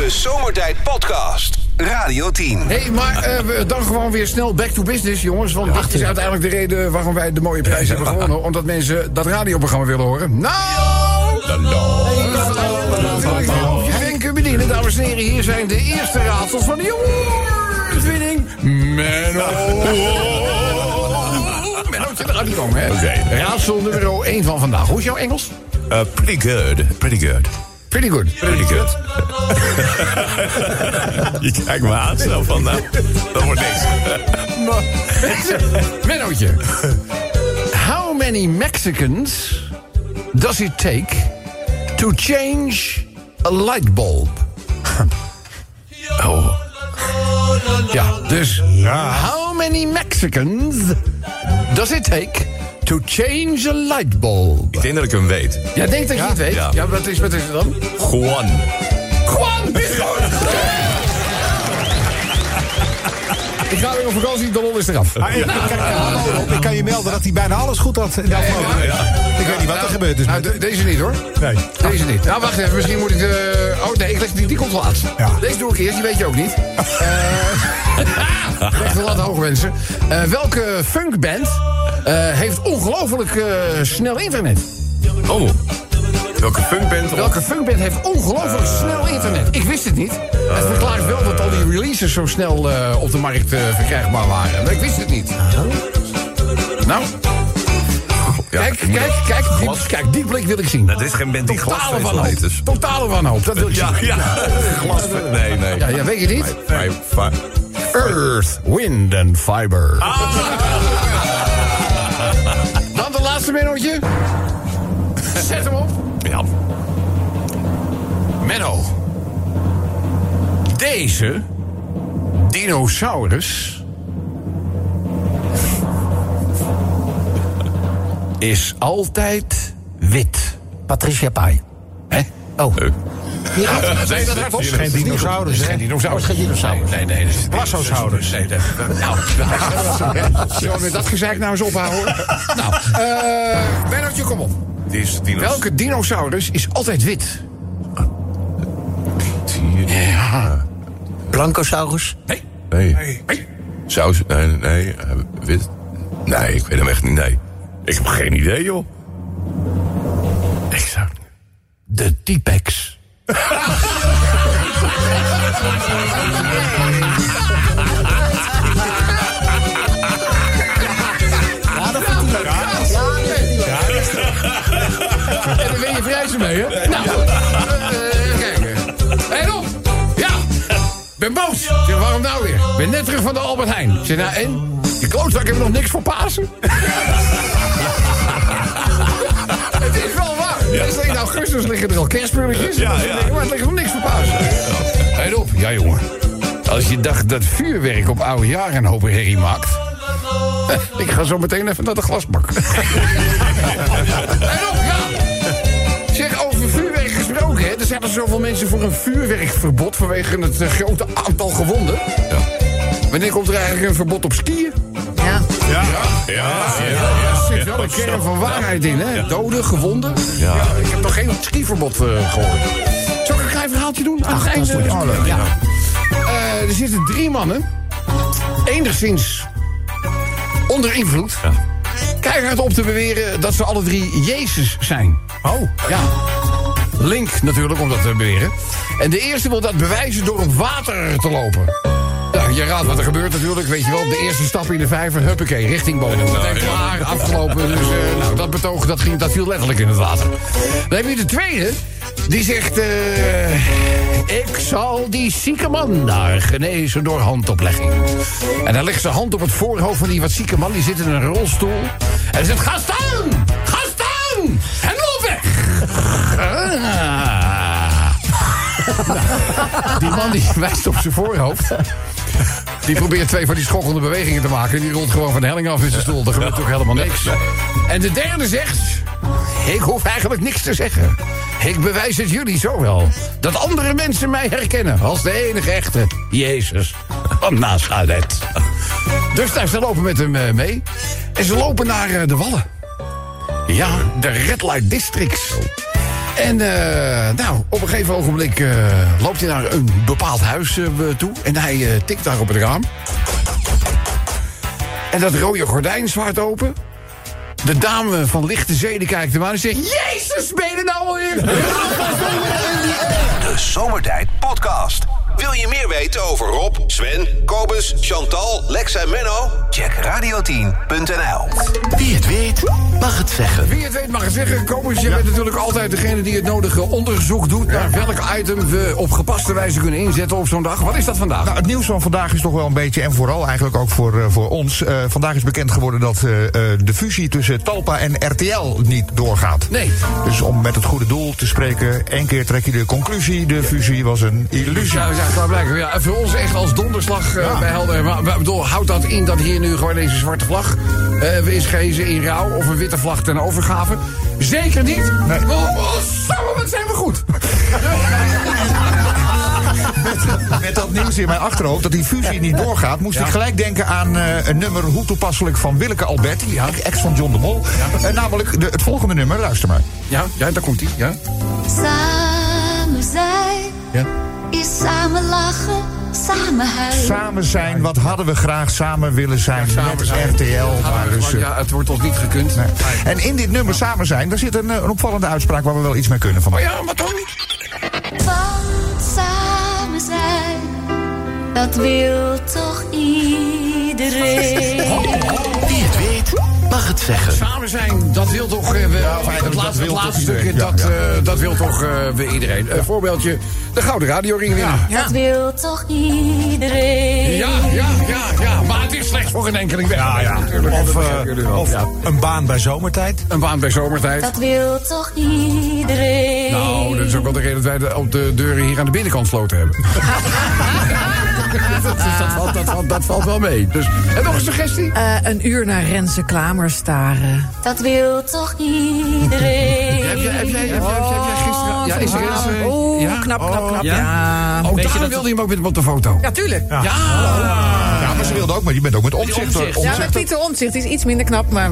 De Zomertijd Podcast. Radio 10. Hé, hey, maar eh, we- dan gewoon weer snel back to business, jongens. Want dat is uiteindelijk de reden waarom wij de mooie prijs hebben gewonnen. Omdat mensen dat radioprogramma willen horen. Nou! Je wenken bedienen, dames en heren. Hier zijn de eerste raadsels van de awardwinning. Menno. Komen, hè? Oké. Raadsel nummer 1 van vandaag. Hoe is jouw Engels? Uh, pretty good. Pretty good. Pretty good. Pretty good. Je kijkt me aan zo van, nou, dat wordt niks. Mennootje. How many Mexicans does it take to change a light bulb? Oh, Ja, dus how many Mexicans does it take to change a light bulb? ik denk dat ik hem weet. Jij denkt dat je het weet? Ja, Ja. wat, is, wat is het dan? Juan. Juan! Ik ga weer op vakantie, de lol is eraf. Ah, ik, kan, hallo, Rob, ik kan je melden dat hij bijna alles goed had in de afgelopen week. Ik weet niet wat er gebeurd is. Nou, de- deze niet hoor. Nee. Deze niet. Nou, wacht even. Misschien moet ik de... Oh, nee, ik leg die, die komt laatst. Ja. Deze doe ik eerst, die weet je ook niet. Eh leg de lat hoog, mensen. Eh, welke funkband eh, heeft ongelooflijk eh, snel internet? Oh, welke funkband? Welke funkband heeft ongelooflijk snel internet? Ik wist het niet. Het verklaart wel dat al die releases zo snel eh, op de markt eh, verkrijgbaar waren. Maar ik wist het niet. Nou, Ja, kijk, kijk, kijk. Die, kijk, die blik wil ik zien. Dat is geen band die Totale wanhoop. Totale wanhoop, dat wil ik Ja, zien. ja. Glas. Nee, nee. Ja, ja, weet je niet? Earth, wind and fiber. De laatste minnootje. Zet hem op. Ja. Menno. Deze dinosaurus is altijd wit. Patricia Pai. Hè? Oh. Leuk. Ja, nee, dat hardop. geen dinosaurus, hè? geen dinosaurus. geen dinosaurus. Nee, nee. nee Plassosaurus. Nee, dat, nou, zullen we met dat gezeik nou eens ophouden? Nou, eh Bernardje, kom op. Welke dinosaurus is altijd wit? Ja. Blancosaurus. Nee. Nee. Nee. Saus? Nee, nee. eh, Wit? Nee, ik weet hem echt niet. Nee. Ik heb geen idee, joh. Ik zou... De T-Pex. En dan ben je vrij mee, hè? Nou, eh, kijken. Hé, Rob! Ja! Ben boos. Zeg, waarom nou weer? Ben net terug van de Albert Heijn. Zeg, nou en? Die klootzak hebben nog niks voor Pasen. Het is wel is in augustus liggen er al kerstspulletjes. Ja, ja. dingen, Maar het ligt nog niks voor Pasen. Hé, Rob. Ja, jongen. Als je dacht dat vuurwerk op oude jaren een hoop herrie maakt... Ik ga zo meteen even naar de glasbak. En op, ja. Zeg, over vuurwerk gesproken, hè. Er zijn er zoveel mensen voor een vuurwerkverbod... vanwege het eh, grote aantal gewonden. Wanneer komt er eigenlijk een verbod op skiën? Ja. Ja. Ja. Er zit wel een kern van waarheid in, hè. Doden, gewonden. Ja. ik heb nog geen skiverbod eh, gehoord. Zal ik een klein verhaaltje doen? Dat is einde? goed. Oh. Ja. Eh, er zitten drie mannen. Enigszins onder invloed. Ja. Keihard op te beweren dat ze alle drie Jezus zijn. Oh, Ja. Link natuurlijk om dat te beweren. En de eerste wil dat bewijzen door op water te lopen. Ja, je raadt wat er gebeurt natuurlijk, weet je wel. De eerste stap in de vijver, huppakee, richting boven. Meteen klaar, afgelopen. Dus eh, nou, dat betoog, dat, ging, dat viel letterlijk in het water. Dan heb je de tweede, die zegt... eh, ik zal die zieke man daar genezen door handoplegging. En dan legt zijn hand op het voorhoofd van die wat zieke man. Die zit in een rolstoel. En zegt, ga staan! Ga staan! En loop weg! Ah. Die man die wijst op zijn voorhoofd. Die probeert twee van die schokkende bewegingen te maken. En die rolt gewoon van de helling af in zijn stoel. Er gebeurt toch helemaal niks. En de derde zegt... Ik hoef eigenlijk niks te zeggen. Ik bewijs het jullie zo wel. Dat andere mensen mij herkennen als de enige echte Jezus van Nazareth. Dus daar, ze lopen met hem eh, mee. En ze lopen naar eh, de Wallen. Ja, de Red Light Districts. En eh, nou, op een gegeven ogenblik eh, loopt hij naar een bepaald huis eh, toe. En hij tikt daar op het raam. En dat rode gordijn zwaart open. De dame van lichte zeden kijkt hem aan en zegt... Jezus, ben je nou alweer? De Zomertijd Podcast. Wil je meer weten over Rob, Sven, Kobus, Chantal, Lex en Menno? Check radio10.nl. Wie het weet, mag het zeggen. Wie het weet mag het zeggen. Kobus, je bent natuurlijk altijd degene die het nodige onderzoek doet... naar welk item we op gepaste wijze kunnen inzetten op zo'n dag. Wat is dat vandaag? Nou, het nieuws van vandaag is toch wel een beetje, en vooral eigenlijk ook voor, eh, voor ons. eh, vandaag is bekend geworden dat eh, eh, de fusie tussen Talpa en RTL niet doorgaat. Nee. Dus om met het goede doel te spreken, één keer trek je de conclusie: de fusie was een illusie. Ja, ja, Ja, voor ons echt als donderslag eh, bij Helder. Maar, maar, bedoel, houdt dat in dat hier nu gewoon deze zwarte vlag eh is gehezen in rouw... of een witte vlag ten overgave? Zeker niet. Nee. Oh, oh, samen, wat zijn we goed. Met dat nieuws in mijn achterhoofd dat die fusie niet doorgaat, moest ik gelijk denken aan eh, een nummer hoe toepasselijk van Willeke Alberti, ex van John de Mol. Eh, namelijk de, het volgende nummer, luister maar. Ja, ja daar komt hij. Ja. Samen zijn Ja. Is samen lachen, samen huilen. Samen zijn, wat hadden we graag samen willen zijn samen met zijn. RTL. Ja, Maar dus, eh, ja, het wordt ons niet gekund. nee. En in dit nummer samen zijn, daar zit een, eh, een opvallende uitspraak waar we wel iets mee kunnen Maar vandaag. ja, wat dan? Want samen zijn, dat wil toch iedereen. Mag het zeggen. Samen zijn, dat wil toch... eh, we- het dat laatste, wil het toch laatste stukje, dat, Ja, ja. eh, dat wil toch eh, we iedereen. Een voorbeeldje, de Gouden Radioring winnen. Dat wil toch iedereen. Ja, ja, ja, ja. Maar het is slechts voor een enkeling weg. Ja, ja. Natuurlijk, Of, eh, of Ja. een baan bij zomertijd. Een baan bij zomertijd. Dat wil toch iedereen. Nou, dat is ook wel de reden dat wij de, op de deuren hier aan de binnenkant sloten hebben. dus dat valt, dat, valt, dat valt wel mee. Dus, en nog een suggestie? Eh, een uur naar Renze Klamer staren. Dat wil toch iedereen. Heb jij, heb jij, heb jij, heb jij gisteren... Ja, is eens... Oeh, ja? knap, knap, knap. Ja? Ja. Oh, daarom wilde hij hem ook met hem op de foto. Ja, tuurlijk. Ja, Ja, maar ze wilde ook, maar je bent ook met omzicht. Omtzigt. met Pieter Omtzigt is iets minder knap, maar...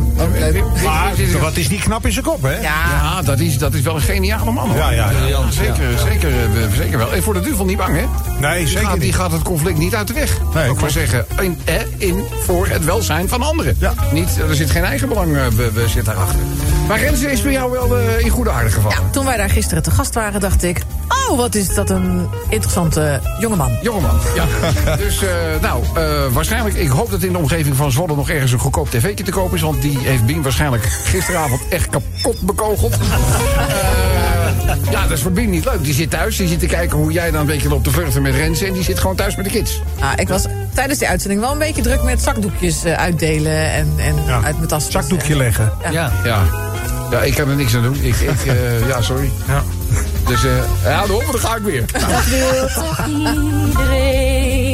Maar wat is die knap in zijn kop, hè? Ja, Ja, dat is, dat is wel een geniale man. hoor. Ja, ja. Zeker, zeker, eh, zeker wel. En voor de duivel niet bang, hè? Nee, Die zeker gaat, die gaat het conflict niet uit de weg. Nee, Ook maar klopt. zeggen, in, eh, in voor het welzijn van anderen. Ja. Niet, er zit geen eigen belang uh, we, we zit daarachter. Maar Renze is bij jou wel eh, in goede aarde gevallen. toen wij daar gisteren te gast waren, dacht ik... Oh, wat is dat een interessante jongeman. Jongeman, ja. dus, eh, nou, eh, waarschijnlijk, ik hoop dat in de omgeving van Zwolle nog ergens een goedkoop tv'tje te kopen is. Want die heeft Bien waarschijnlijk gisteravond echt kapot bekogeld. Eh, ja, dat is voor Bien niet leuk. Die zit thuis, die zit te kijken hoe jij dan een beetje loopt te vluchten met Renze. En die zit gewoon thuis met de kids. Ah, ik was tijdens die uitzending wel een beetje druk met zakdoekjes eh, uitdelen en, en Ja. uit mijn tas. Zakdoekje leggen. Ja. Ja. Ja, ik kan er niks aan doen. Ik, ik eh, ja, sorry. Ja. Dus, eh ja, de dan ga ik weer. Dat wil toch iedereen.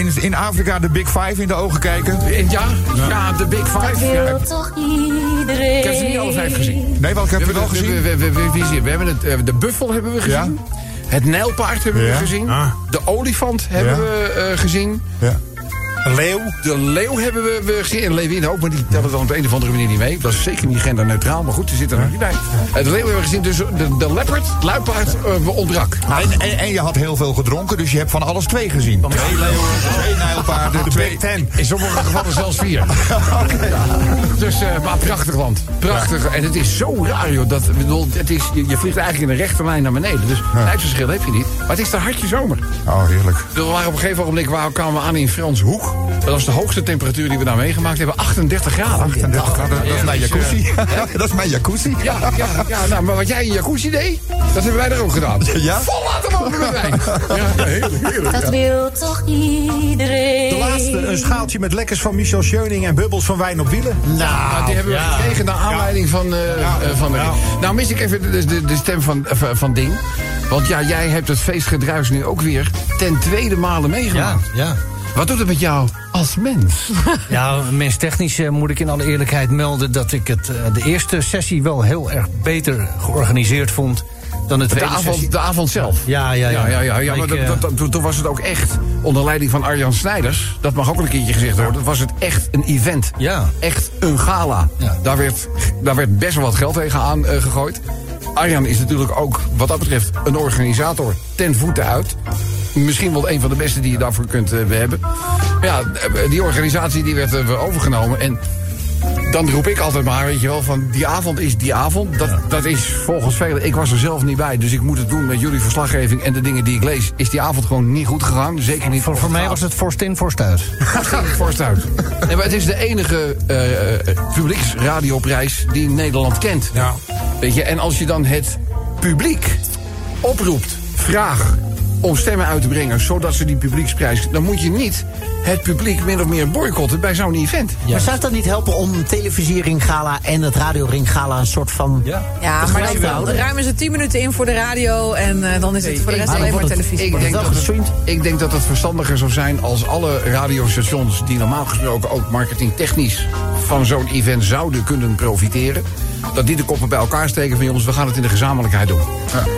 In, in Afrika de Big Five in de ogen kijken. En ja, ja, de Big Dat Five. wil Ja, toch iedereen. ik heb ze niet alle vijf gezien. Nee, welke hebben we wel we, gezien? we, we, we, we, we hebben het, eh, de buffel hebben we gezien. Het nijlpaard hebben Ja. we gezien. Ah. De olifant hebben Ja. we eh, gezien. Ja. Een leeuw. De leeuw hebben we, we gezien. En leeuwin ook, maar die tellen dan op de een of andere manier niet mee. Dat is zeker niet genderneutraal, maar goed, ze zitten er nog niet bij. Eh, de leeuw hebben we gezien, dus de, de leopard, luipaard, eh, we ontbrak. En, en, en je had heel veel gedronken, dus je hebt van alles twee gezien. Twee leeuwen, twee nijlpaarden, De twee... Ten. In sommige gevallen zelfs vier. Dus, eh, maar prachtig land. Prachtig. En het is zo raar, joh. Dat, bedoel, het is, je, je vliegt eigenlijk in een rechte lijn naar beneden. Dus tijdsverschil heb je niet. Maar het is daar hartje zomer. Oh, heerlijk. We waren op een gegeven moment waar kwamen we aan in Frans Hoek. Dat was de hoogste temperatuur die we daar meegemaakt hebben. 38 graden. 38 graden, dat is mijn jacuzzi. dat is mijn jacuzzi. Ja, ja, ja nou, maar wat jij in jacuzzi deed, dat hebben wij daar ook gedaan. Ja? Vol laten mogen met wijn. Ja, heerlijk, heerlijk. Dat wil toch iedereen. De laatste, een schaaltje met lekkers van Michel Scheuning en bubbels van wijn op wielen. Nou, die hebben we gekregen naar aanleiding van, eh, eh, van de Ja. Nou mis ik even de, de, de stem van, eh, van- Ding. Want ja, jij hebt het feestgedruis nu ook weer ten tweede malen Ja, meegemaakt. ja. Wat doet het met jou als mens? Ja, menstechnisch eh, moet ik in alle eerlijkheid melden dat ik het, eh, de eerste sessie wel heel erg beter georganiseerd vond dan de De avond, de avond zelf. Ja, ja, ja. Ja, ja, ja, ja, maar Ik, dat- eh, dat- dat- toen- was het ook echt onder leiding van Arjan Snijders. Dat mag ook een keertje gezegd worden. Dat was het echt een event. Ja. Echt een gala. Ja. Daar, werd, daar werd best wel wat geld tegenaan eh gegooid. Arjan is natuurlijk ook, wat dat betreft, een organisator ten voeten uit. Misschien wel een van de beste die je daarvoor kunt eh, hebben. Ja, eh, die organisatie die werd eh, overgenomen. En dan roep ik altijd maar, weet je wel, van die avond is die avond. Dat, dat is volgens velen, ik was er zelf niet bij, dus ik moet het doen met jullie verslaggeving en de dingen die ik lees. Is die avond gewoon niet goed gegaan? Zeker niet Voor, voor mij was het vorst in, vorst uit. Vorst uit. Nee, maar het is de enige eh, publieksradioprijs die Nederland kent. Ja. Weet je, en als je dan het publiek oproept, vraag om stemmen uit te brengen, zodat ze die publieksprijs. dan moet je niet het publiek min of meer boycotten bij zo'n event. Maar zou het dan niet helpen om televisie Ringgala en het radio Ringgala een soort van... Ja. Ja, maar dan houden? ruimen ze 10 minuten in voor de radio en eh, dan is het voor de rest alleen maar televisie. Ik denk, wel dat het, ik denk dat het verstandiger zou zijn als alle radiostations die normaal gesproken ook marketingtechnisch van zo'n event zouden kunnen profiteren. Dat die de koppen bij elkaar steken van jongens, we gaan het in de gezamenlijkheid doen.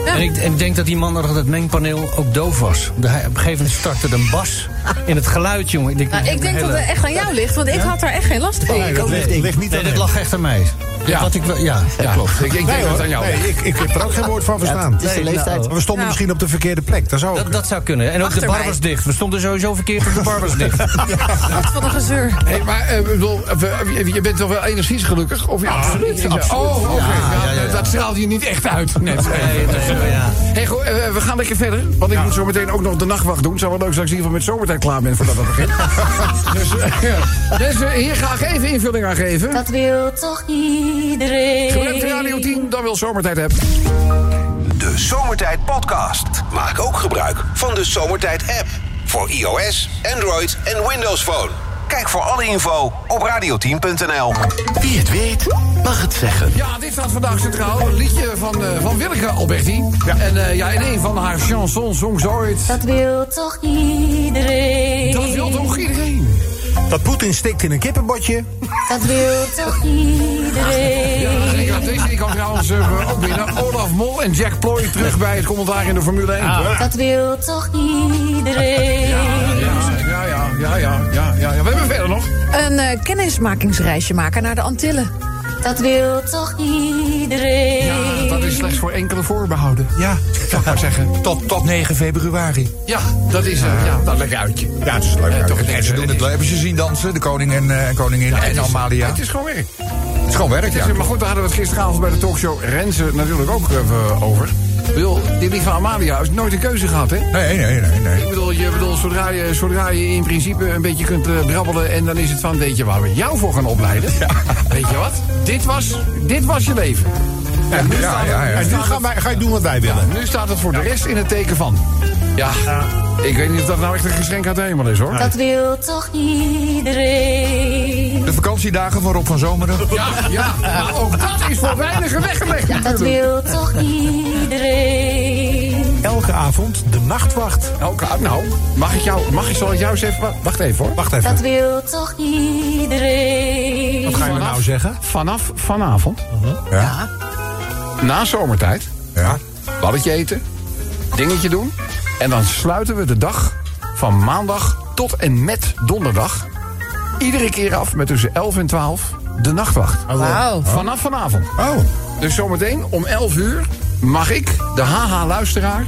En ik, en ik denk dat die man achter het mengpaneel ook doof was. De- op een gegeven moment startte er een bas in het geluid, jongen. Ik denk, Nou, ik denk dat hele- het echt aan jou ligt, want ik had daar echt geen last van. Nee, dat ligt, ligt niet Nee, dat lag echt aan mij. Ja. Wat ik, wel- ja, Ja, klopt. Ik, ik denk Nee, dat aan jou nee ik, ik heb er ook geen woord van verstaan. Het is de leeftijd. nou, we stonden Oh. misschien op de verkeerde plek. Dat zou ook. Dat, dat zou kunnen. En ook de bar was dicht. We stonden sowieso verkeerd op de bar was dicht. Wat een gezeur. Hey, maar ik bedoel, eh, je bent toch wel enigszins gelukkig? Of, absoluut, Oh, oké. Ja, Dat straalt je niet echt uit. Net. Nee, nee, ja. Hey, goed, eh, we gaan lekker verder. Want ik moet zo meteen ook nog de nachtwacht doen. Zou wel leuk zijn als ik in ieder geval met zomertijd klaar ben voordat dat begint. dus ja. dus hier ga ik even invulling aan geven. Dat wil toch iedereen. Gebruik de Radio 10, dan wil zomertijd hebben. De Zomertijd Podcast. Maak ook gebruik van de Zomertijd app. Voor iOS, Android en Windows Phone. Kijk voor alle info op radio10.nl. Wie het weet, mag het zeggen. Ja, dit staat vandaag centraal. Een liedje van, eh, van Willeke Alberti. En eh, ja, in een van haar chansons zong ze ooit... Dat wil toch iedereen. Dat wil toch iedereen? Dat Poetin stikt in een kippenbotje. Dat wil toch iedereen. Ja, ik had deze, ik had trouwens eh, ook binnen. Olaf Mol en Jack Ploy terug bij het commentaar in de Formule 1. Dat wil toch iedereen. Ja, ja, ja, ja, ja, ja, ja. We hebben verder nog. Een eh, kennismakingsreisje maken naar de Antillen. Dat wil toch iedereen. Ja, dat is slechts voor enkele voorbehouden. Ja, Zou ik maar zeggen. tot, tot 9 februari. Ja, dat is, eh, ja, dat lekker uitje. Ja, het is leuk. Ja, toch, het en ze doen het leuk. Hebben ze zien dansen, de koning en, eh, koningin en Amalia. Het is gewoon werk. Het is gewoon werk, Het ja. is, maar goed, daar hadden we het gisteravond bij de talkshow Renze natuurlijk ook even over. Ik bedoel, die lieve Amalia heeft nooit een keuze gehad, hè? Nee, nee, nee, nee. Ik bedoel, je, bedoel zodra, je, zodra je in principe een beetje kunt eh, brabbelen... en dan is het van, weet je waar we jou voor gaan opleiden? Weet je wat? Dit was, dit was je leven. En nu, Ja, staat, ja, ja. En nu gaan wij, ga je doen wat wij willen. nu staat het voor de rest in het teken van. Ja, ik weet niet of dat nou echt een geschenk uit de hemel is, hoor. Dat wil toch iedereen. De vakantiedagen van Rob van Zomeren. Ja, ja, maar ook dat is voor weinigen weggelegd Dat wil toch iedereen. Elke avond de nachtwacht. Elke, nou, mag ik jou, mag ik, zal ik jou eens even... wa- Wacht even, hoor. Wacht Dat even. wil toch iedereen. Wat ga je nou zeggen? Vanaf vanavond, Ja. Na zomertijd, Ja. balletje eten, dingetje doen. En dan sluiten we de dag van maandag tot en met donderdag... iedere keer af met tussen 11 en 12 de nachtwacht. Wauw. Vanaf vanavond. Oh. Dus zometeen om 11 uur mag ik, de HH-luisteraar...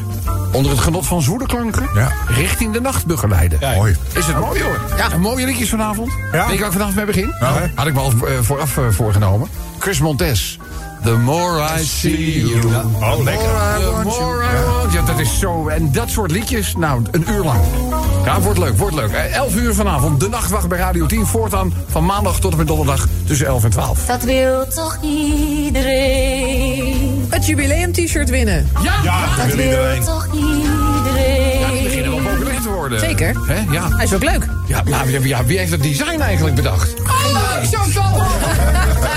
onder het genot van zwoede klanken, Ja. richting de nacht begeleiden. Mooi. Is het mooi hoor? Ja. Een mooie liedjes vanavond. Ja. Weet je waar ik vanavond mee begin? Nou, hè? Had ik me al eh, vooraf eh, voorgenomen. Chris Montes. The more I see you. Oh, lekker. The more I want you. Ja, dat is zo. En dat soort liedjes, nou, een uur lang. Ja, wordt leuk, wordt leuk. Eh, 11 uur vanavond, de nachtwacht bij Radio 10. Voortaan van maandag tot en met donderdag tussen 11 en 12. Dat wil toch iedereen. Het jubileum-t-shirt winnen. Ja, Dat wil wil iedereen. toch Ja, die beginnen wel populair te worden. Zeker. Hè? Ja. Hij is ook leuk. Ja, nou, ja, ja, wie heeft het design eigenlijk bedacht? Oh, Chantal!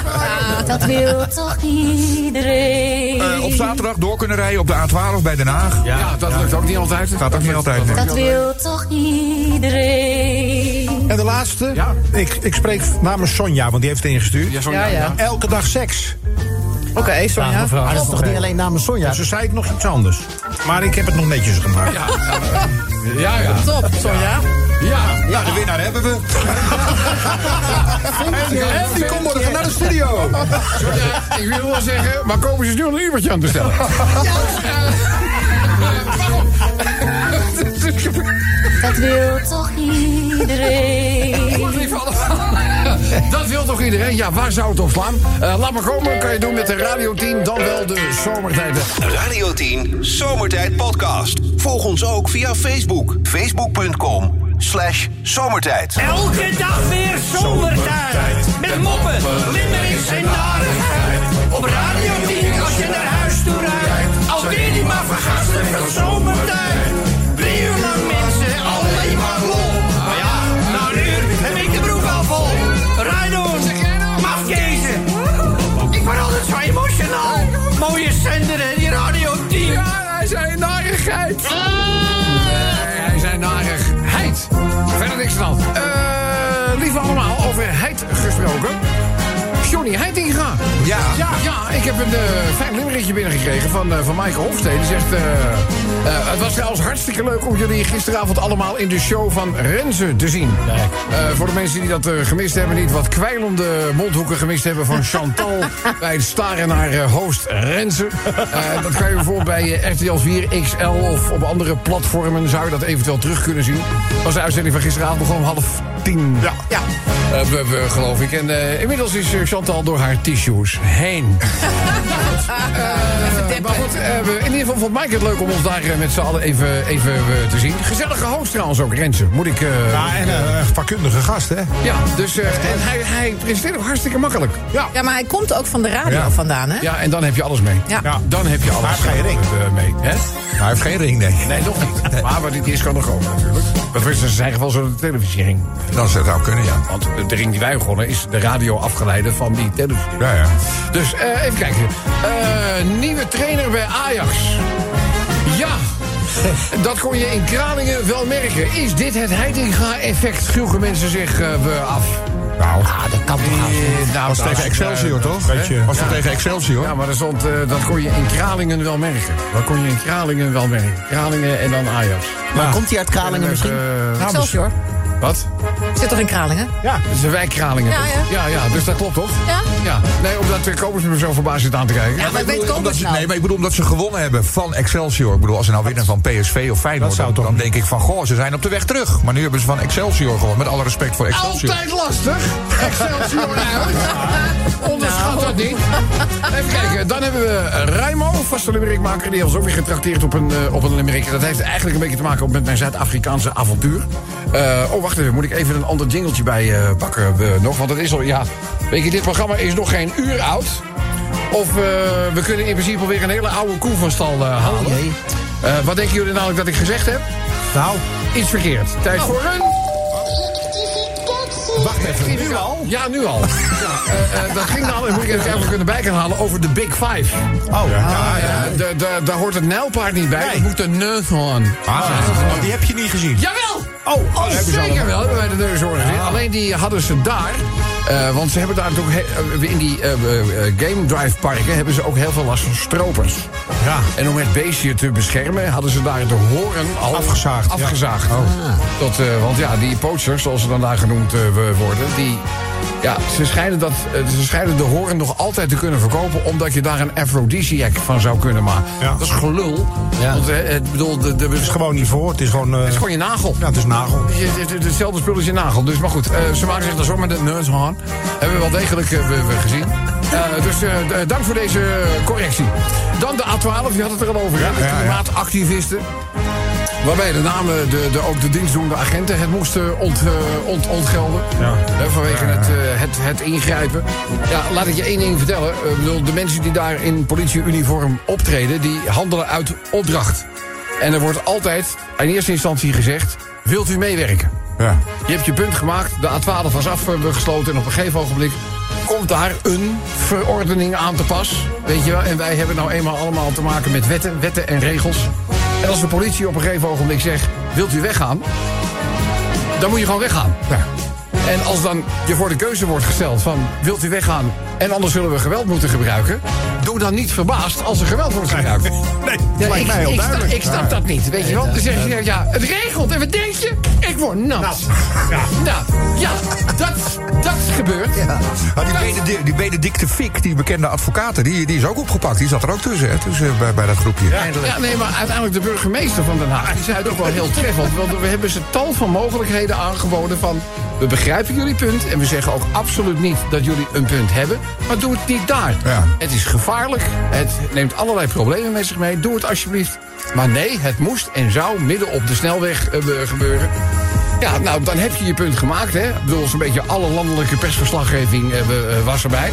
Dat wil toch iedereen. Eh, op zaterdag door kunnen rijden op de A12 bij Den Haag. Ja, dat lukt ook niet altijd. Gaat ook niet altijd, nee. Dat wil toch iedereen. En de laatste? Ja. Ik, ik spreek namens Sonja, want die heeft het ingestuurd. Ja, zo, Ja, ja. Elke dag seks. Oké, Sonja. mevrouw. Maar dat is toch niet alleen namens Sonja? Ja, ze zei het nog iets anders. Maar ik heb het nog netjes gemaakt. Ja, ja. ja. Top, Sonja. Ja, Ja, de winnaar hebben we. En die komt morgen naar de studio. Sorry, eh, ik wil wel zeggen, maar komen ze nu al een uurtje aan te stellen? Dat wil toch iedereen. Dat wil toch iedereen? Ja, waar zou het op slaan? Eh, laat maar komen, kan je doen met de Radio 10, dan wel de zomertijd. Radio 10 Zomertijd Podcast. Volg ons ook via Facebook. Facebook.com slash zomertijd. Elke dag weer zomertijd. Met moppen, limmerings en narigheid. Eh, lieve allemaal, over heid gesproken. Johnny Heitinga. Ja. Ja, ja ik heb een eh, fijn limmeretje binnengekregen van, eh, van Michael Hofstede. Die zegt, eh, eh, het was trouwens hartstikke leuk om jullie gisteravond allemaal in de show van Renze te zien. Eh, voor de mensen die dat eh, gemist hebben, niet wat kwijlende mondhoeken gemist hebben van Chantal bij het staren naar eh, host Renze. Eh, dat kan je bijvoorbeeld bij RTL 4 XL of op andere platformen zou je dat eventueel terug kunnen zien. Dat was de uitzending van gisteravond begon om half tien. Ja. ja. Eh, we, we, geloof ik. En eh, inmiddels is eh, Chantal door haar tissues heen. Eh, maar goed, we- in ieder geval vond Mike het leuk om ons daar met z'n allen even, even te zien. Gezellige host trouwens ook, Renze. Moet ik... eh, Ja, en een vakkundige gast, hè? ja, dus en hij, hij presenteert ook hartstikke makkelijk. Ja. Ja, maar hij komt ook van de radio Ja. vandaan, hè? Ja, en dan heb je alles mee. Ja. Ja. Dan heb je alles hij heeft geen ring. mee. Hè? Hij heeft geen ring, nee. Nee, nog niet. Maar wat dit is, kan nog komen natuurlijk. Dat was in zijn geval zo'n televisiering. Dat zou kunnen, ja. Want de ring die wij begonnen is de radio afgeleide van die televisiering. Ja, ja. Dus eh, even kijken. Eh, nieuwe trainer bij Ajax. Ja, dat kon je in Kralingen wel merken. Is dit het Heitinga-effect? Vroegen mensen zich we af. Nou, dat kan toch nou, was tegen Excelsior, toch? Beetje- Was dat tegen Excelsior? Ja, maar dat, stond, eh, dat kon je in Kralingen wel merken. Dat kon je in Kralingen wel merken. Kralingen en dan Ajax. Maar komt hij uit Kralingen misschien? Eh, Excelsior. Wat? Zit toch in Kralingen? Ja. Dat is een wijk Kralingen. Ja, toch? ja. ja, ja, dus dat klopt toch? Ja. Ja. Nee, omdat de kopers me zo verbaasd zit aan te kijken. Ja, maar weet omdat Kobus ze, nou? nee, maar ik bedoel omdat ze gewonnen hebben van Excelsior. Ik bedoel, als ze nou winnen van PSV of Feyenoord... Dat zou dan, toch dan denk ik van, goh, ze zijn op de weg terug. Maar nu hebben ze van Excelsior gewonnen. Met alle respect voor Excelsior. Altijd lastig. Excelsior uit. Onderschat dat niet. Even kijken, dan hebben we Raimo, vaste limerickmaker. Die heeft ons ook weer getrakteerd op een, eh, op een limerick. Dat heeft eigenlijk een beetje te maken met mijn Zuid-Afrikaanse avontuur. Eh, oh, wacht even. Moet ik even een ander jingeltje bij eh, pakken eh, nog? Want het is al, ja... Weet je, dit programma is nog geen uur oud. Of eh, we kunnen in principe weer een hele oude koe van stal halen. Eh, wat denken jullie namelijk dat ik gezegd heb? Nou, Iets verkeerd. Tijd voor een... wacht even. Nu al? Ja, nu al. Ja, dat ging dan, moet ik even even kunnen bij kunnen halen, over de Big Five. Oh, ja. De- daar hoort het nijlpaard niet bij, dat moet de neushoorn. Oh, die heb je niet gezien. Jawel! Oh, oh, zeker wel, hebben wij de neushoorn gezien. Alleen die hadden ze daar, eh, want ze hebben daar he- eh, in die eh, game drive parken hebben ze ook heel veel last van stropers. Ja. En om het beestje te beschermen hadden ze daar de hoorn al Afgezaagd, ja. afgezaagd. Tot, want ja, die poachers, zoals ze dan daar genoemd worden, die, ja, ze, schijnen dat, ze schijnen de hoorn nog altijd te kunnen verkopen, omdat je daar een aphrodisiac van zou kunnen maken. Ja. Dat is gelul. Want eh, het, bedoel, de, de, Het is gewoon niet voor. Het is gewoon... het is gewoon je nagel. Ja, het is nagel. Je- het- het- Hetzelfde spul als je nagel. Dus, maar goed, ze maken zich daar zo met de Hebben we wel degelijk eh, gezien. Dus eh, dank voor deze correctie. Dan de A12, je had het er al over. De ja, ja. klimaatactivisten. Waarbij de namen, de, de, ook de dienstdoende agenten het moesten ont, eh, ont- ontgelden. Ja. Vanwege Het, het, het ingrijpen. Ja, laat ik je één ding vertellen. Ik bedoel, de mensen die daar in politieuniform optreden... die handelen uit opdracht. En er wordt altijd in eerste instantie gezegd... wilt u meewerken? Ja. Je hebt je punt gemaakt, de A12 was afgesloten... en op een gegeven ogenblik komt daar een verordening aan te pas. Weet je wel? En wij hebben nou eenmaal allemaal te maken met wetten, wetten en regels. En als de politie op een gegeven ogenblik zegt... wilt u weggaan? Dan moet je gewoon weggaan. En als dan je voor de keuze wordt gesteld van... wilt u weggaan en anders zullen we geweld moeten gebruiken... doe dan niet verbaasd als er geweld wordt gebruikt. Nee, Ja, lijkt mij heel ik, sta- duidelijk. ik snap dat niet, weet je wel. Dan zeg je, ja, het regelt. En wat denk je? Ik word nat. Ja. Nou, ja, dat, dat gebeurt. Ah, die, die Benedicte Fick, die bekende advocaat, die, die is ook opgepakt. Die zat er ook tussen, hè, tussen bij, bij dat groepje. Ja, nee, maar uiteindelijk de burgemeester van Den Haag... die zei het ook wel heel treffend. Want we hebben ze tal van mogelijkheden aangeboden van... we begrijpen jullie punt en we zeggen ook absoluut niet dat jullie een punt hebben... maar doe het niet daar. Ja. Het is gevaarlijk, het neemt allerlei problemen met zich mee. Doe het alsjeblieft. Maar nee, het moest en zou midden op de snelweg eh, gebeuren. Ja, nou, dan heb je je punt gemaakt, hè. Ik bedoel, zo'n beetje alle landelijke persverslaggeving eh, eh, was erbij.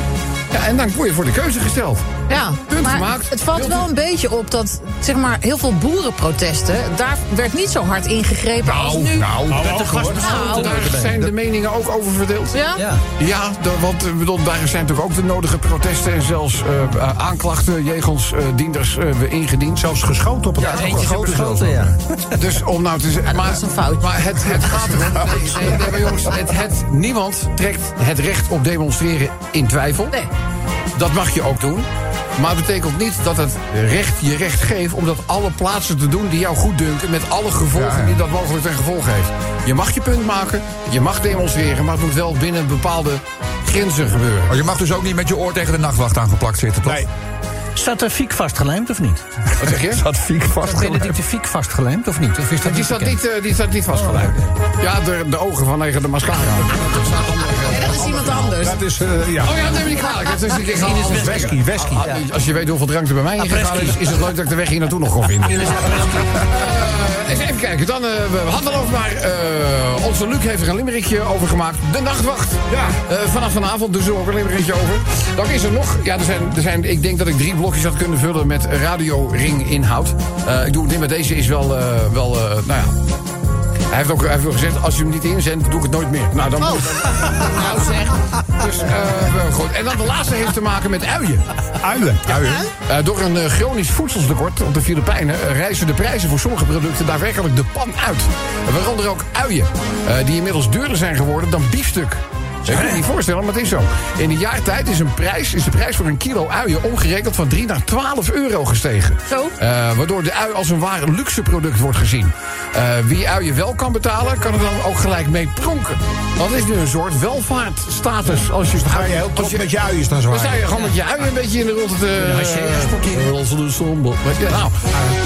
Ja, en dan word je voor de keuze gesteld. Ja, Punt maar gemaakt. het valt wel een beetje op dat zeg maar, heel veel boerenprotesten... daar werd niet zo hard ingegrepen als nu. nou, Nou, Daar zijn de meningen ook over verdeeld. ja? Ja. Ja, de- want ik bedoel, daar zijn natuurlijk ook de nodige protesten... en zelfs eh, eh, aanklachten jegens eh, dienders eh, ingediend. Zelfs geschoten op het Ja, ja, eentje is beschoten, ja. Dus om nou te zeggen... maar, dat is een foutje. Maar het, het gaat erom... Nee, nee, nee, maar jongens, het, het, niemand trekt het recht op demonstreren in twijfel. Nee. Dat mag je ook doen. Maar het betekent niet dat het recht je recht geeft... om dat alle plaatsen te doen die jou goed dunken... met alle gevolgen Ja, ja. die dat mogelijk ten gevolge heeft. Je mag je punt maken, je mag demonstreren... maar het moet wel binnen bepaalde grenzen gebeuren. Maar je mag dus ook niet met je oor tegen de nachtwacht aangeplakt zitten, toch? Nee. Staat er Fiek vastgelijmd of niet? Wat zeg je? Zat Fiek Staat vastgelijmd. Benedicte Fiek vastgelijmd of niet? Of is dat Die niet staat niet, eh, die staat niet vastgelijmd. Ja, de, de ogen vanwege de mascara. Is. Dat is, eh, ja. Oh ja, neem me niet kwalijk. Het is een keer Ines Wesky, Wesky. Ah, Als je weet hoeveel drank er bij mij ingegaan is, is het leuk dat ik de weg hier naartoe nog kon vinden. Eh, even, kijken, dan, eh, we hadden over maar. eh, onze Luc heeft er een limmerikje over gemaakt. De nachtwacht. Ja. Eh, vanaf vanavond dus ook een limmerikje over. Dan is er nog. Ja, er zijn, er zijn, ik denk dat ik drie blokjes had kunnen vullen met radioring inhoud. Eh, ik doe het niet, maar deze is wel. eh, wel eh, nou ja. Hij heeft ook hij heeft ook gezegd, als je hem niet inzendt, doe ik het nooit meer. Nou, dan moet Nou zeg. Dus, eh, goed. En dan de laatste heeft te maken met uien. Uien. Uien. Eh, door een eh, chronisch voedseltekort op de Filipijnen reizen de prijzen voor sommige producten daadwerkelijk de pan uit. Waaronder ook uien, eh, die inmiddels duurder zijn geworden dan biefstuk. Ik kan je niet voorstellen, maar het is zo. In een jaar tijd is, een prijs, is de prijs voor een kilo uien omgerekend van 3 naar 12 euro gestegen. Zo. Eh, waardoor de ui als een ware luxe product wordt gezien. Eh, wie uien wel kan betalen, kan er dan ook gelijk mee pronken. Dat is nu een soort welvaartstatus. Als je, Ga je heel trots met je uien staan dan zwaaien. sta je gewoon met je uien een beetje in de ronde te... exporteren. Als de somber. Ja, nou.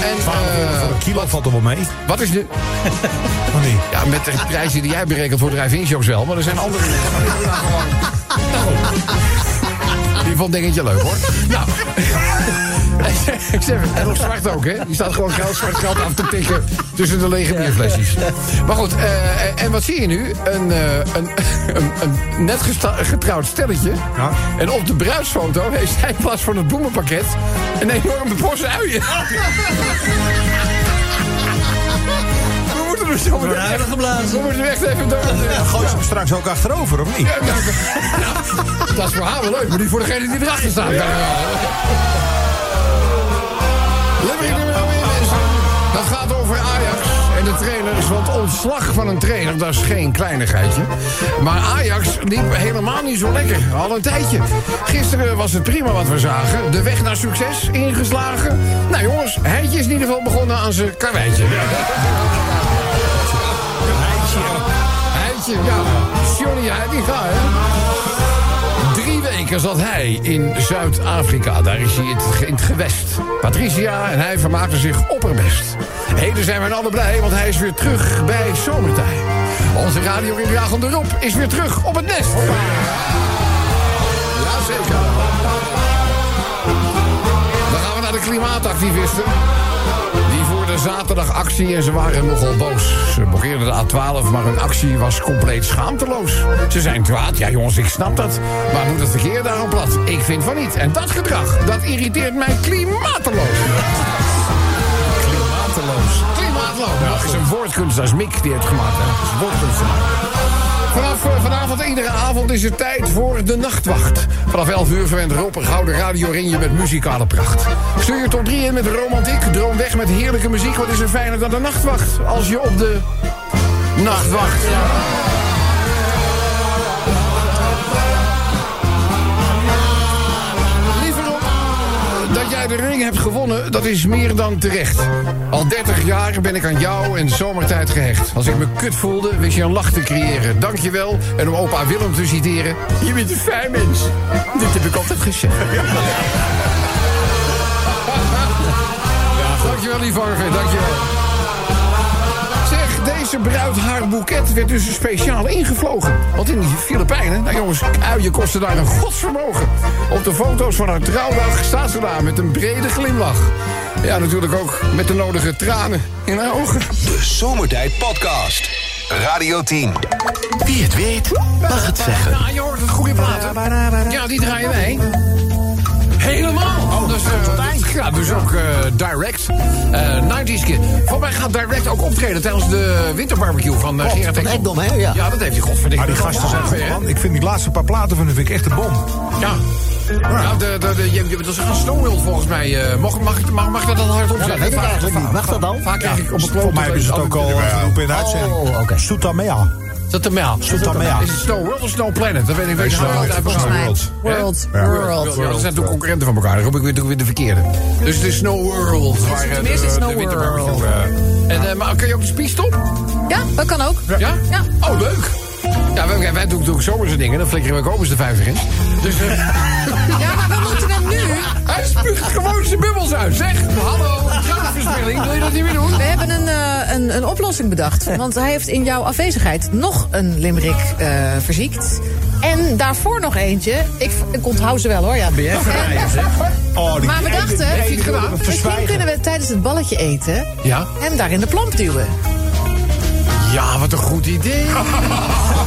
En, 12 euro eh, voor een kilo valt er wel mee. wat is niet? Ja, met de prijzen die jij berekent voor drive-in shows wel. Maar er zijn andere die gewoon... Nou, vond dingetje leuk, hoor. Nou... Ik zeg, en nog zwart ook, hè? Die staat gewoon geld, zwart geld af te tikken tussen de lege bierflesjes. Maar goed, eh, en wat zie je nu? Een, eh, een, een, een net getrouwd stelletje. Ja. En op de bruidsfoto heeft hij in plaats van het bloemenpakket... een enorme bos uien. We moeten zo meteen- geblazen. We moeten er echt even door. Gooi hem straks ook achterover, of niet? Ja, nou, dat is voor haar wel leuk, maar niet voor degene die erachter staat. Is, Dat gaat over Ajax en de trainers. Want ontslag van een trainer, dat is geen kleinigheidje. Maar Ajax liep helemaal niet zo lekker. Al een tijdje. Gisteren was het prima wat we zagen. De weg naar succes ingeslagen. Nou jongens, Heintje is in ieder geval begonnen aan zijn karweitje. Ja. Johnny, ja, die gaat, hè. Drie weken zat hij in Zuid-Afrika. Daar is hij in het, in gewest. Patricia en hij vermaakten zich opperbest. Heden zijn we alle blij, want hij is weer terug bij zomertijd. Onze radio van de is weer terug op het nest. Jazeker. Dan gaan we naar de klimaatactivisten. Die voerden zaterdagactie en ze waren nogal boos. Ze blokkeerden de A12, maar hun actie was compleet schaamteloos. Ze zijn kwaad, ja jongens, ik snap dat. Maar moet het verkeer daarom plat? Ik vind van niet. En dat gedrag, dat irriteert mij klimateloos. Klimateloos. Klimaatloos. Dat is een woordkunstenaar, dat is Mick die heeft gemaakt. Hè. Dat is een woordkunstenaar. Vanaf eh, vanavond, iedere avond, is het tijd voor de nachtwacht. Vanaf 11 uur verwendt Rob een gouden radio ring je met muzikale pracht. Stuur je top 3 in met romantiek, droom weg met heerlijke muziek. Wat is er fijner dan de nachtwacht als je op de nachtwacht... de ring hebt gewonnen, dat is meer dan terecht. Al 30 jaar ben ik aan jou en zomertijd gehecht. Als ik me kut voelde, wist je een lach te creëren. Dankjewel. En om opa Willem te citeren... Je bent een fijn mens. Dit heb ik altijd gezegd. Dankjewel, Lieve Dankjewel. Deze bruid haar boeket werd dus speciaal ingevlogen. Want in die Filipijnen, nou jongens, uien kosten daar een godsvermogen. Op de foto's van haar trouwdag staat ze daar met een brede glimlach. Ja, natuurlijk ook met de nodige tranen in haar ogen. De Zomertijd Podcast. Radio 10. Wie het weet, mag het zeggen. Ja, je hoort het goede platen. Ja, die draaien wij. Helemaal. Oh, dus, uh, ja, dus ook uh, Direct. Uh, 90s Kid. Voor mij gaat Direct ook optreden tijdens de winterbarbecue van uh, Gerard Ekdom. Ekdom, hè? Ja. ja, dat heeft hij godverdikke. Maar die gasten zijn goed, man. Ik vind die laatste paar platen van hun vind ik echt een bom. Ja. Ja, de, de, de, je, dat is een Snowworld volgens mij. Mag, mag, mag, mag dat dan hardop Ja, dat zeggen? weet ik eigenlijk niet. Mag dat dan? Vaak krijg ik op een Voor mij hebben ze het ook al geroepen in de uitzending. Oh, oké. Dat de. Soetamea. Is het Snow World of Snow Planet? Dat weet ik hoofd. World. World. World. Ja, dat zijn toch concurrenten van elkaar. Dan roep ik weer, weer de verkeerde. Dus het is Snow World. Waar, eh, tenminste de- Snow World. eh, En, eh, maar kun je ook de spiestop? Ja, dat kan ook. Ja? Ja. Oh, leuk. Ja, wij, wij doen natuurlijk zomerse dingen. Dan flikkeren we ook eens de 50 in. Dus eh, Ja, hij spuugt gewoon zijn bubbels uit. Zeg, hallo, geldsverspilling. Wil je dat niet meer doen? We hebben een, eh, een, een oplossing bedacht. Want hij heeft in jouw afwezigheid nog een limerick eh, verziekt. En daarvoor nog eentje. Ik, ik onthoud ze wel hoor. Ja. Ben jij? Oh, die Maar we dachten, Misschien kunnen we tijdens het balletje eten... Ja. hem daar in de plamp duwen. Ja, wat een goed idee.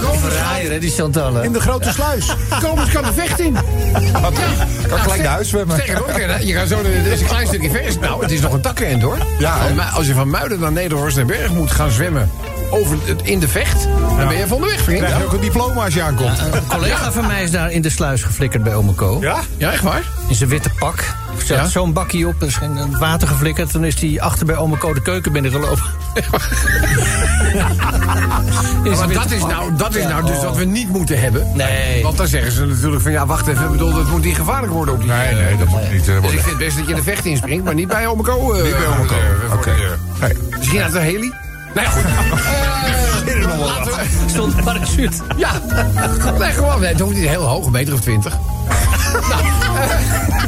Verrijden, hè, die Chantal. In de grote sluis. Kom eens, kan de vecht in. Kan gelijk naar huis zwemmen. Sterker nog, hè, je gaat zo, er is een klein stukje vers. Nou, het is nog een takkenend hoor. Ja, als je van Muiden naar Nederhorst en Berg moet gaan zwemmen over het, in de vecht, dan ben je van de weg, vriend. Krijg je ook een diploma als je aankomt. Een collega van mij is daar in de sluis geflikkerd bij Omeko. Ja? Ja, echt waar? In zijn witte pak. Er zat Ja? zo'n bakje op, er is geen het water geflikkerd. Toen is hij achter bij Omeko de keuken binnengelopen. Maar dat is nou, dat is nou dus wat we niet moeten hebben. Nee. Want dan zeggen ze natuurlijk van, ja, wacht even, ik bedoel, dat moet niet gevaarlijk worden op die... Nee, nee, dat moet niet eh, Dus ik worden. vind best dat je in de vecht inspringt, maar niet bij Omeko. eh, Niet bij Omeko. eh, Oké. Nee. Misschien uit de heli? Nou ja, goed. Eh, laten we- Stond een parachute. Ja, nee, gewoon. Nee, het hoeft niet heel hoog, een meter of twintig. Nou,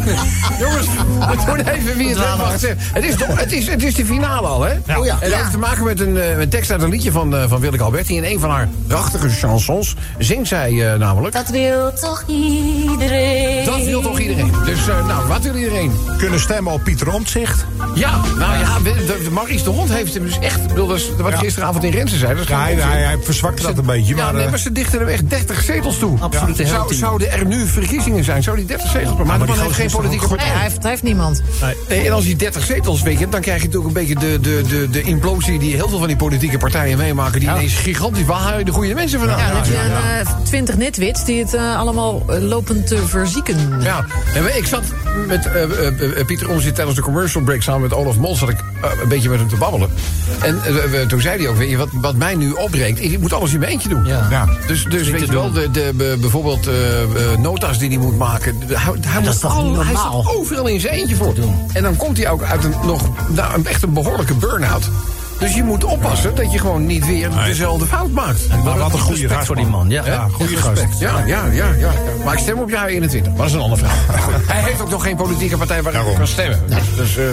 eh, jongens, we doen even wie het. Wacht, eh, het, is toch, het, is, het is de finale al, hè? Oh ja. En dat heeft te maken met een, eh, een tekst uit een liedje van, eh, van Willeke Alberti. In een van haar prachtige chansons zingt zij eh, namelijk... Dat wil toch iedereen? Dat wil toch iedereen? Dus, eh, nou, wat wil iedereen? Kunnen stemmen op Pieter Omtzigt. Ja, nou ja, de, de, Maurice de Hond heeft hem dus echt... bedoel, wat Ja. gisteravond in Rensen zei. Ja, hij, hij, hij verzwakte dat een beetje. Ja, Maar, nee, eh, maar ze dichten er echt 30 zetels toe. Absolute Zou, zouden er nu verkiezingen zijn? Zou die 30 zetels Maar, maar de man heeft geen toch politieke Nee, partij. hij heeft, hij heeft niemand. Nee, en als hij 30 zetels weet je, dan krijg je natuurlijk een beetje de, de, de, de implosie die heel veel van die politieke partijen meemaken. Die ineens gigantisch. Waar haal je de goede mensen vandaan? Ja, dan heb je een eh, 20 netwits die het eh, allemaal eh, lopen te verzieken. Ja, en we- ik zat met eh, Pieter Omtzigt tijdens de commercial break samen met Olaf Mol... zat ik een beetje met hem te babbelen. En toen zei hij ook, weet je, wat, wat mij nu opbrengt... ik moet alles in mijn eentje doen. Ja. ja. Dus, dus weet je wel, de, de, be- bijvoorbeeld nota's die hij moet maken. De- Hij, hij, moet is toch al- niet hij normaal? staat overal in zijn eentje voor. En dan komt hij ook uit een, nog, nou, een, echt een behoorlijke burn-out. Dus je moet oppassen dat je gewoon niet weer dezelfde fout maakt. Maar wat een goede Respect gast, voor die man. Ja, Ja, goede gast. respect. Ja, ja, ja, ja. Maar ik stem op jaar 21. Maar dat is een andere vraag. Hij heeft ook nog geen politieke partij waar hij op kan stemmen. Dus, dus eh,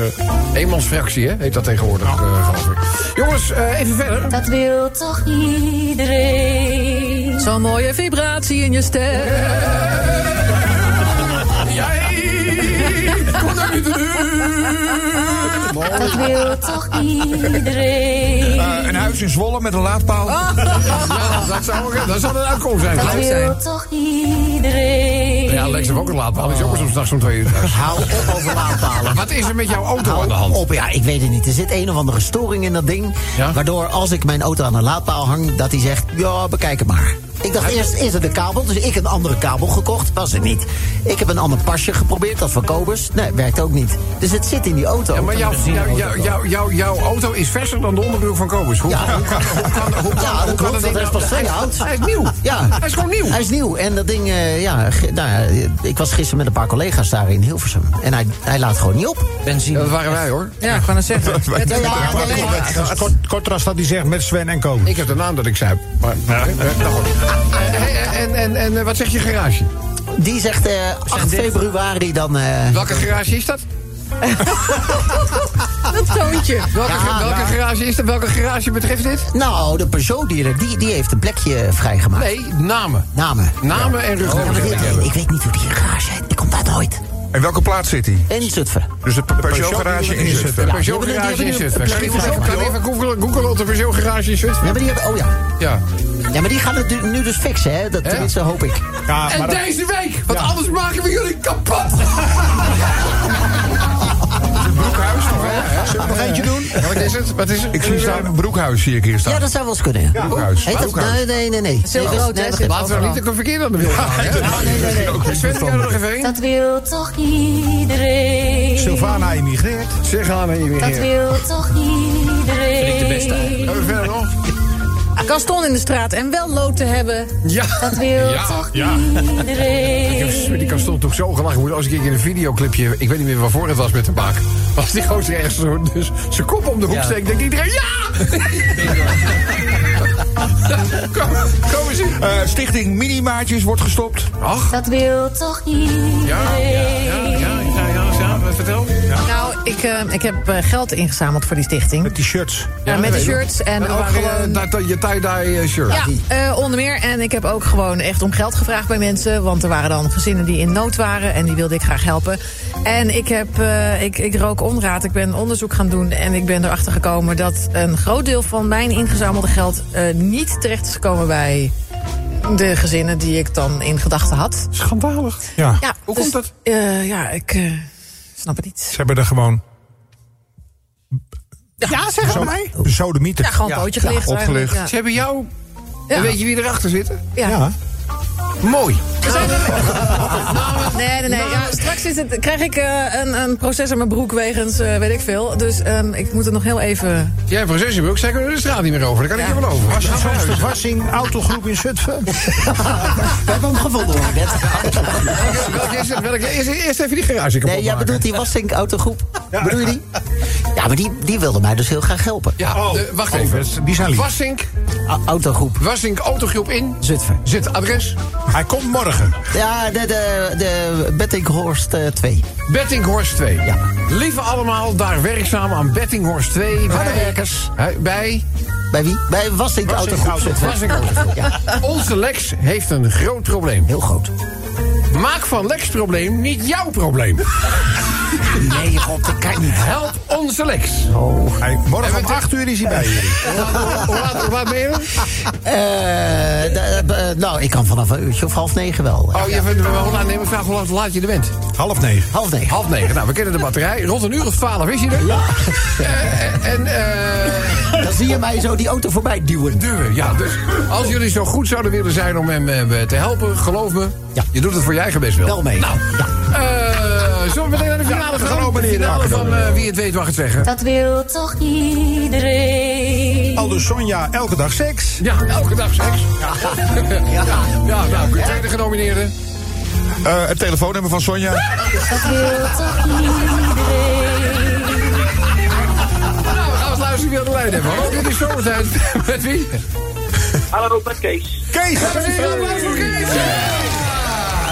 eenmansfractie, hè, heet dat tegenwoordig, eh, ik. Jongens, eh, even verder. Dat wil toch iedereen? Zo'n mooie vibratie in je stem. Dat wil toch iedereen? Een huis in Zwolle met een laadpaal. Ja, dat zou, dat zou een uitkomst zijn. Dat wil toch iedereen? Ja, Lex heeft ook een laadpaal. Die is ook soms nachts om twee uur thuis. Hou op over laadpalen. Wat is er met jouw auto aan de hand? op, ja, ik weet het niet. Er zit een of andere storing in dat ding. Ja? Waardoor als ik mijn auto aan een laadpaal hang, dat hij zegt, ja, bekijk het maar. Ik dacht eerst, is het een kabel? Dus ik een andere kabel gekocht. Was het niet. Ik heb een ander pasje geprobeerd, dat van Kobus. Nee, werkt ook niet. Dus het zit in die auto. Ja, maar jouw, jouw, jouw, jouw, jouw, jouw auto is verser dan de onderbroek van Kobus. Hoe, Ja. hoe kan, hoe kan, hoe kan, Ja, hoe dat kan klopt, dat ding dat is nou- pas twee hij, oud. hij is nieuw. Ja. Hij is gewoon nieuw. Hij is nieuw. En dat ding, eh, ja, nou ja, ik was gisteren met een paar collega's daar in Hilversum. En hij, hij laat gewoon niet op. Benzine. Dat waren wij hoor. Ja, ik kan het zeggen. Met Ja, ja, ja. Kort, Kortras dat hij zegt met Sven en Koos. Ik heb de naam dat ik zei. Maar, eh, eh. Eh, En, en, en eh, wat zegt je garage? Die zegt eh 8 dit- februari dan... eh, Welke garage is dat? Dat toontje. Welke, Ja, welke ja. garage is dat? Welke garage betreft dit? nou, de Peugeot-dealer, die, die heeft een plekje vrijgemaakt. Nee, namen. Namen. Namen en Ja, rugnummers. moet ik hebben. ik weet niet hoe die garage heet. Ik kom daar nooit. En welke plaats zit hij? In Zutphen. Dus het Peugeot garage in Zutphen. Peugeot garage in Zutphen. Kan even- googlen, op de Peugeot garage in Zutphen? Ja, maar die hebben, oh ja. Ja. Ja, maar die gaan het nu- dus fixen, hè? Dat, tenminste, hoop ik. Ja, En deze week, want anders maken we jullie kapot. Broekhuis toch? hè? Zullen we nog eentje doen? Ja, wat is het? Wat is het? Ik zie staan een broekhuis zie ik hier staan. Ja, dat zou wel eens kunnen. Ja. Broekhuis. Heet dat? Broekhuis. Nee, nee, nee. nee. groot, hè, Laten we niet een verkeerd aan de wereld gaan. nee, nee, nee. Sven, doe jij er nog even één? Dat wil toch iedereen. Sylvana emigreert. Zeg aan en je weer. Dat wil toch iedereen. de beste we verder nog? Gaston in de straat en wel lood te hebben. Ja. Dat wil Ja, toch ja. Ik heb met die Gaston toch zo gelachen. Moet als ik in een videoclipje, ik weet niet meer waarvoor het was met de baak. Als die gozer ergens zo dus zijn kop om de hoek Ja. steekt, denkt iedereen ja! Kom, kom eens in. Eh, Stichting Minimaatjes wordt gestopt. Ach, Dat wil toch iedereen. ja, ja, ja, vertel. Nou, ik, eh, ik heb eh, geld ingezameld voor die stichting. Met die shirts. Ja, met de shirts en dat ook waren, eh, gewoon... je tie-dye shirt. Ja, onder meer. En ik heb ook gewoon echt om geld gevraagd bij mensen. Want er waren dan gezinnen die in nood waren. En die wilde ik graag helpen. En ik, heb, ik, ik rook onraad. Ik ben onderzoek gaan doen. En ik ben erachter gekomen dat een groot deel van mijn ingezamelde geld... niet terecht is gekomen bij de gezinnen die ik dan in gedachten had. Schandalig. Ja. Ja, Hoe dus, komt dat? ja, ik snap het niet. Ze hebben er gewoon... Ja, zeg het mij. Sodemieten. Ja, gewoon een pootje gelicht. opgelicht. Ze hebben jou... Ja. En weet je wie erachter zit? Ja. Ja. Mooi. We zijn er- Nee, nee, nee. Ja, straks is het, krijg ik eh, een, een proces aan mijn broek wegens eh, weet ik veel. Dus ehm, ik moet het nog heel even... Jij hebt een processiebroek, zij kunnen de straat niet meer over. Daar kan ik Ja. je wel over. Was de Wassing autogroep in Zutphen? We hebben hem gevonden, hoor, net. Welke is het? Welke? Eerst, eerst even die garage kapot Nee, jij bedoelt die Wassink autogroep? Bedoel je die? Ja, maar die, die wilde mij dus heel graag helpen. Ja, de- wacht Oh, even. die zijn lief. Wassink, A- autogroep Wassink Autogroep in. Zutphen. Zit adres. Hij komt morgen. Ja, de, de, de Bettinghorst eh, 2. Bettinghorst 2. Ja. Lieve allemaal, daar werkzaam aan Bettinghorst 2. Bij, werkers. Hè, bij Bij wie? Bij Wassink autogroep Autogroep. Zutphen. Wassink Autogroep. Ja, Onze Lex heeft een groot probleem. heel groot. Maak van Lex probleem niet jouw probleem. Nee, god, dat kan niet. Help onze Lex. Hij, morgen En om we- 8 uur is hij bij jullie. Hoe laat, ben je? Eh, de- eh, nou, ik kan vanaf een uurtje of half negen wel. Oh, je vindt, hoe laat, neem ik vraag hoe laat je er bent. Half negen. Half negen. Half negen. Nou, we kennen de batterij. Rond een uur of twaalf is je er. Ja. en eh Dan zie je mij zo die auto voorbij duwen. duwen. Ja, dus als jullie zo goed zouden willen zijn om hem eh, te helpen, geloof me. Ja. Je doet het voor je eigen best wel. Wel mee. Nou, Ja. eh, zullen we meteen finale we gaan? gaan De finale Ja, van eh, wie het weet mag het zeggen. Dat wil toch iedereen. Al dus Sonja, elke dag seks. Ja, elke dag seks. Ja, ja. ja nou, kun je tweede genomineerde. Eh, het telefoonnummer van Sonja. Dat wil toch iedereen. Nou, we gaan eens luisteren wie aan de lijn hebben. Hallo, dit is zomertijd. Met wie? Hallo, met Kees. Kees.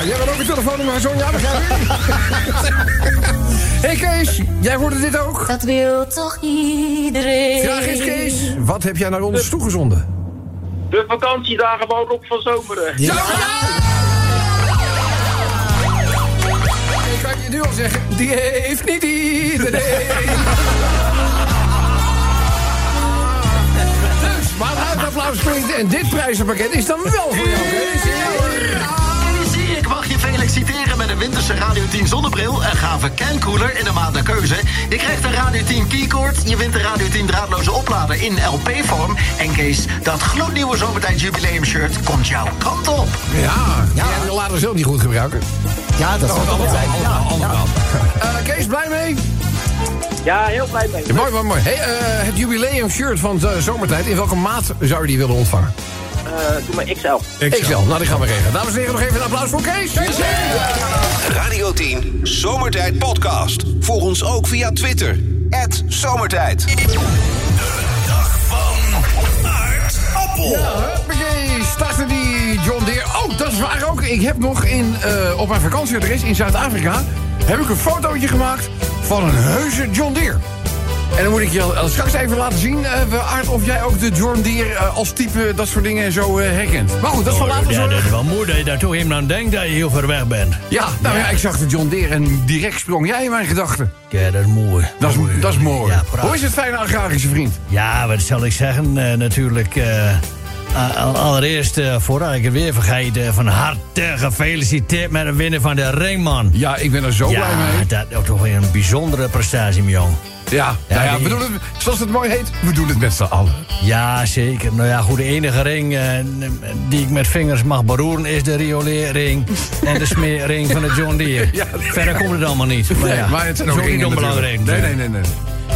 Ja. Jij bent ook een telefoonnummer Sonja, begrijp ik? hey Kees, jij hoorde dit ook? Dat wil toch iedereen. Vraag is Kees, wat heb jij naar ons toegezonden? De vakantiedagen van Rob van Zomeren. Ja! Ik kan je nu al zeggen, die heeft niet iedereen. Dus, maar het applaus klinkt en dit prijzenpakket is dan wel voor jou, Kees. Ik, mag je vele exciteren met een winterse Radio 10 zonnebril... een gave cancooler in de maat naar keuze. Je krijgt een Radio 10 keycord. Je wint de Radio 10 draadloze oplader in LP-vorm. En Kees, dat gloednieuwe zomertijd jubileumshirt komt jouw kant op. Ja, ja. Jij wil later zelf niet goed gebruiken. Ja, dat zou wel zijn. Ja, ja. Eh, Kees, blij mee? Ja, heel blij mee. Ja, mooi, mooi, mooi. Hey, eh, het jubileum shirt van de zomertijd. In welke maat zou je die willen ontvangen? Eh, doe maar XL. XL. Nou, die gaan we regelen. Dames en heren, nog even een applaus voor Kees. Radio 10 Zomertijd Podcast. Volg ons ook via Twitter. Zomertijd. Ja, huppakee. Starten die John Deere. Oh, dat is waar ook. Ik heb nog in, eh, op mijn vakantieadres in Zuid-Afrika... heb ik een fotootje gemaakt van een heuse John Deere. En dan moet ik je al straks even laten zien, eh, Aard, of jij ook de John Deere eh, als type dat soort dingen zo eh, herkent. Maar goed, dat is van later Oh, Ja, zo. dat is wel mooi dat je daar toch even aan denkt dat je heel ver weg bent. Ja, nou ja, ik zag de John Deere en direct sprong jij in mijn gedachten. Ja, dat is mooi. Dat is, dat is mooi. Ja. Hoe is het fijne agrarische vriend? Ja, wat zal ik zeggen? Eh, natuurlijk, eh, allereerst, eh, voordat ik het weer vergeet, eh, van harte gefeliciteerd met het winnen van de ringman. Ja, ik ben er zo ja, blij mee. dat is toch weer een bijzondere prestatie, mijn jong. Ja, nou ja, die- we doen het, zoals het mooi heet, we doen het met z'n allen. Ja, zeker. Nou ja, goed, de enige ring eh, die ik met vingers mag beroeren is de rioleerring en de smeerring van de John Deere. Ja. Verder komt het allemaal niet. Maar, Nee, maar het zijn dat ook is ook niet onbelangrijk. Nee, nee, nee, nee.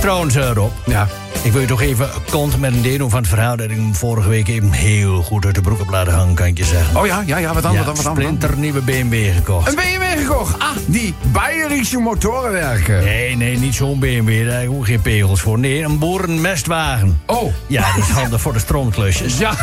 Trouwens, eh, Rob, Ja. Ik wil je toch even kont met een deel van het verhaal... dat ik hem vorige week even heel goed uit de broek heb laten hangen, kan ik je zeggen. Oh ja, ja, ja, wat dan, ja, wat dan, wat dan? splinter nieuwe BMW gekocht. Een BMW gekocht. Ah, die Bayerische motorenwerken. Nee, nee, niet zo'n BMW, daar heb ik ook geen pegels voor. Nee, een boerenmestwagen. Oh. Ja, dat is handig voor de stroomklusjes. Ja.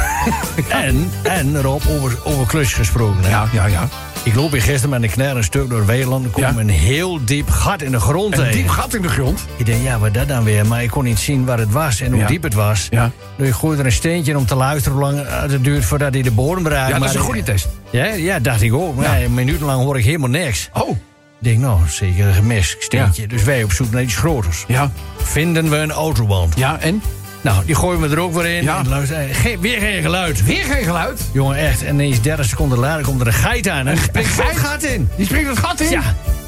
En, en Rob, over, over klusjes gesproken. hè. Ja, ja, ja. Ik loop hier gisteren met een kner een stuk door Weeland. Er komt Ja. een heel diep gat in de grond Een tegen. diep gat in de grond. Ik denk, ja, wat dat dan weer? Maar ik kon niet zien waar het was en hoe Ja. diep het was. Ja. Dus ik gooi er een steentje om te luisteren hoe lang het duurt voordat hij de bodem bereikt. Ja, dat is een goede test. Ja, ja, dacht ik ook. Maar Ja. ja, een minuut lang hoor ik helemaal niks. Oh. Ik denk, nou, zeker een gemist steentje. Dus wij op zoek naar iets groters. Ja. Vinden we een autoband. Ja, en? Nou, die gooien we er ook weer in. Ja. En luister, eh, weer geen geluid. Weer geen geluid. Jongen, echt. En ineens 30 seconden later komt er een geit aan. En springt geit? het gat in. Die springt het gat in. Ja,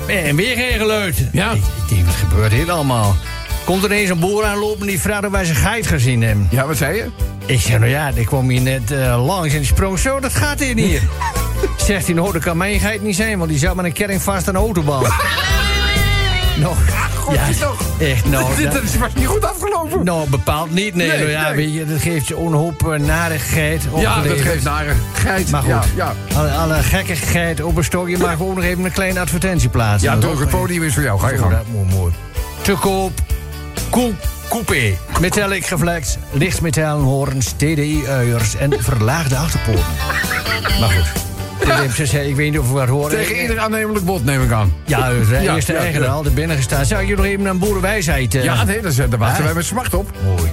en weer geen geluid. Ja. Ik, ik denk, wat gebeurt hier allemaal? Komt er ineens een boer aanlopen die vraagt of wij zijn geit gezien hebben. Ja, wat zei je? Ik zeg, nou ja, die kwam hier net eh, langs en die sprong zo, dat gaat hier niet. Zegt hij, nou, dat kan mijn geit niet zijn, want die zat met een kering vast aan de autobaan. Nog. Toch. Echt, nou. Dit is was niet goed afgelopen. nou, bepaald niet. Nee, Nee, nou ja, nee. weet je, dat geeft je onhoop uh, narigheid. Ja, dat geeft nare geit. Maar goed, Ja, ja. Alle, alle gekkigheid op een stokje mag ook nog even een kleine advertentie plaatsen. ja toch, ook. het podium is voor jou. Ga je gang. dat mooi, mooi. Te koop. Coupé. Metallic geflex, lichtmetallenhorens, TDI-uiers en verlaagde achterpoorten. Maar goed. Dit is- Ik weet niet of we wat horen. Tegen ieder aannemelijk bod neem ik aan. Ja, dus, hè, Ja, eerste ja, eigenaar ja. al binnen gestaan. Zou ik jullie nog even een boerenwijsheid... eh, Ja, nee, dat is- daar wachten Hè? wij met smart op. Mooi.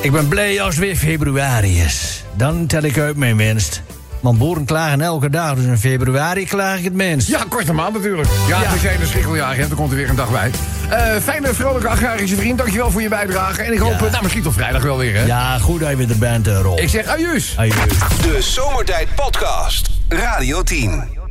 Ik ben blij als weer februari is. Dan tel ik uit mijn winst. Want boeren klagen elke dag, dus in februari klaag ik het minst. Ja, korte maand natuurlijk. Ja, Ja. als jij een schrikkeljaar hebt, dan komt er weer een dag bij. Eh, fijne, vrolijke agrarische vriend, dankjewel voor je bijdrage. En ik hoop, Ja. eh, nou, misschien tot vrijdag wel weer, hè? Ja, goed dat je weer er bent, eh, Rob. Ik zeg ajuus. Adieu. De Zomertijd Podcast. Radio 10.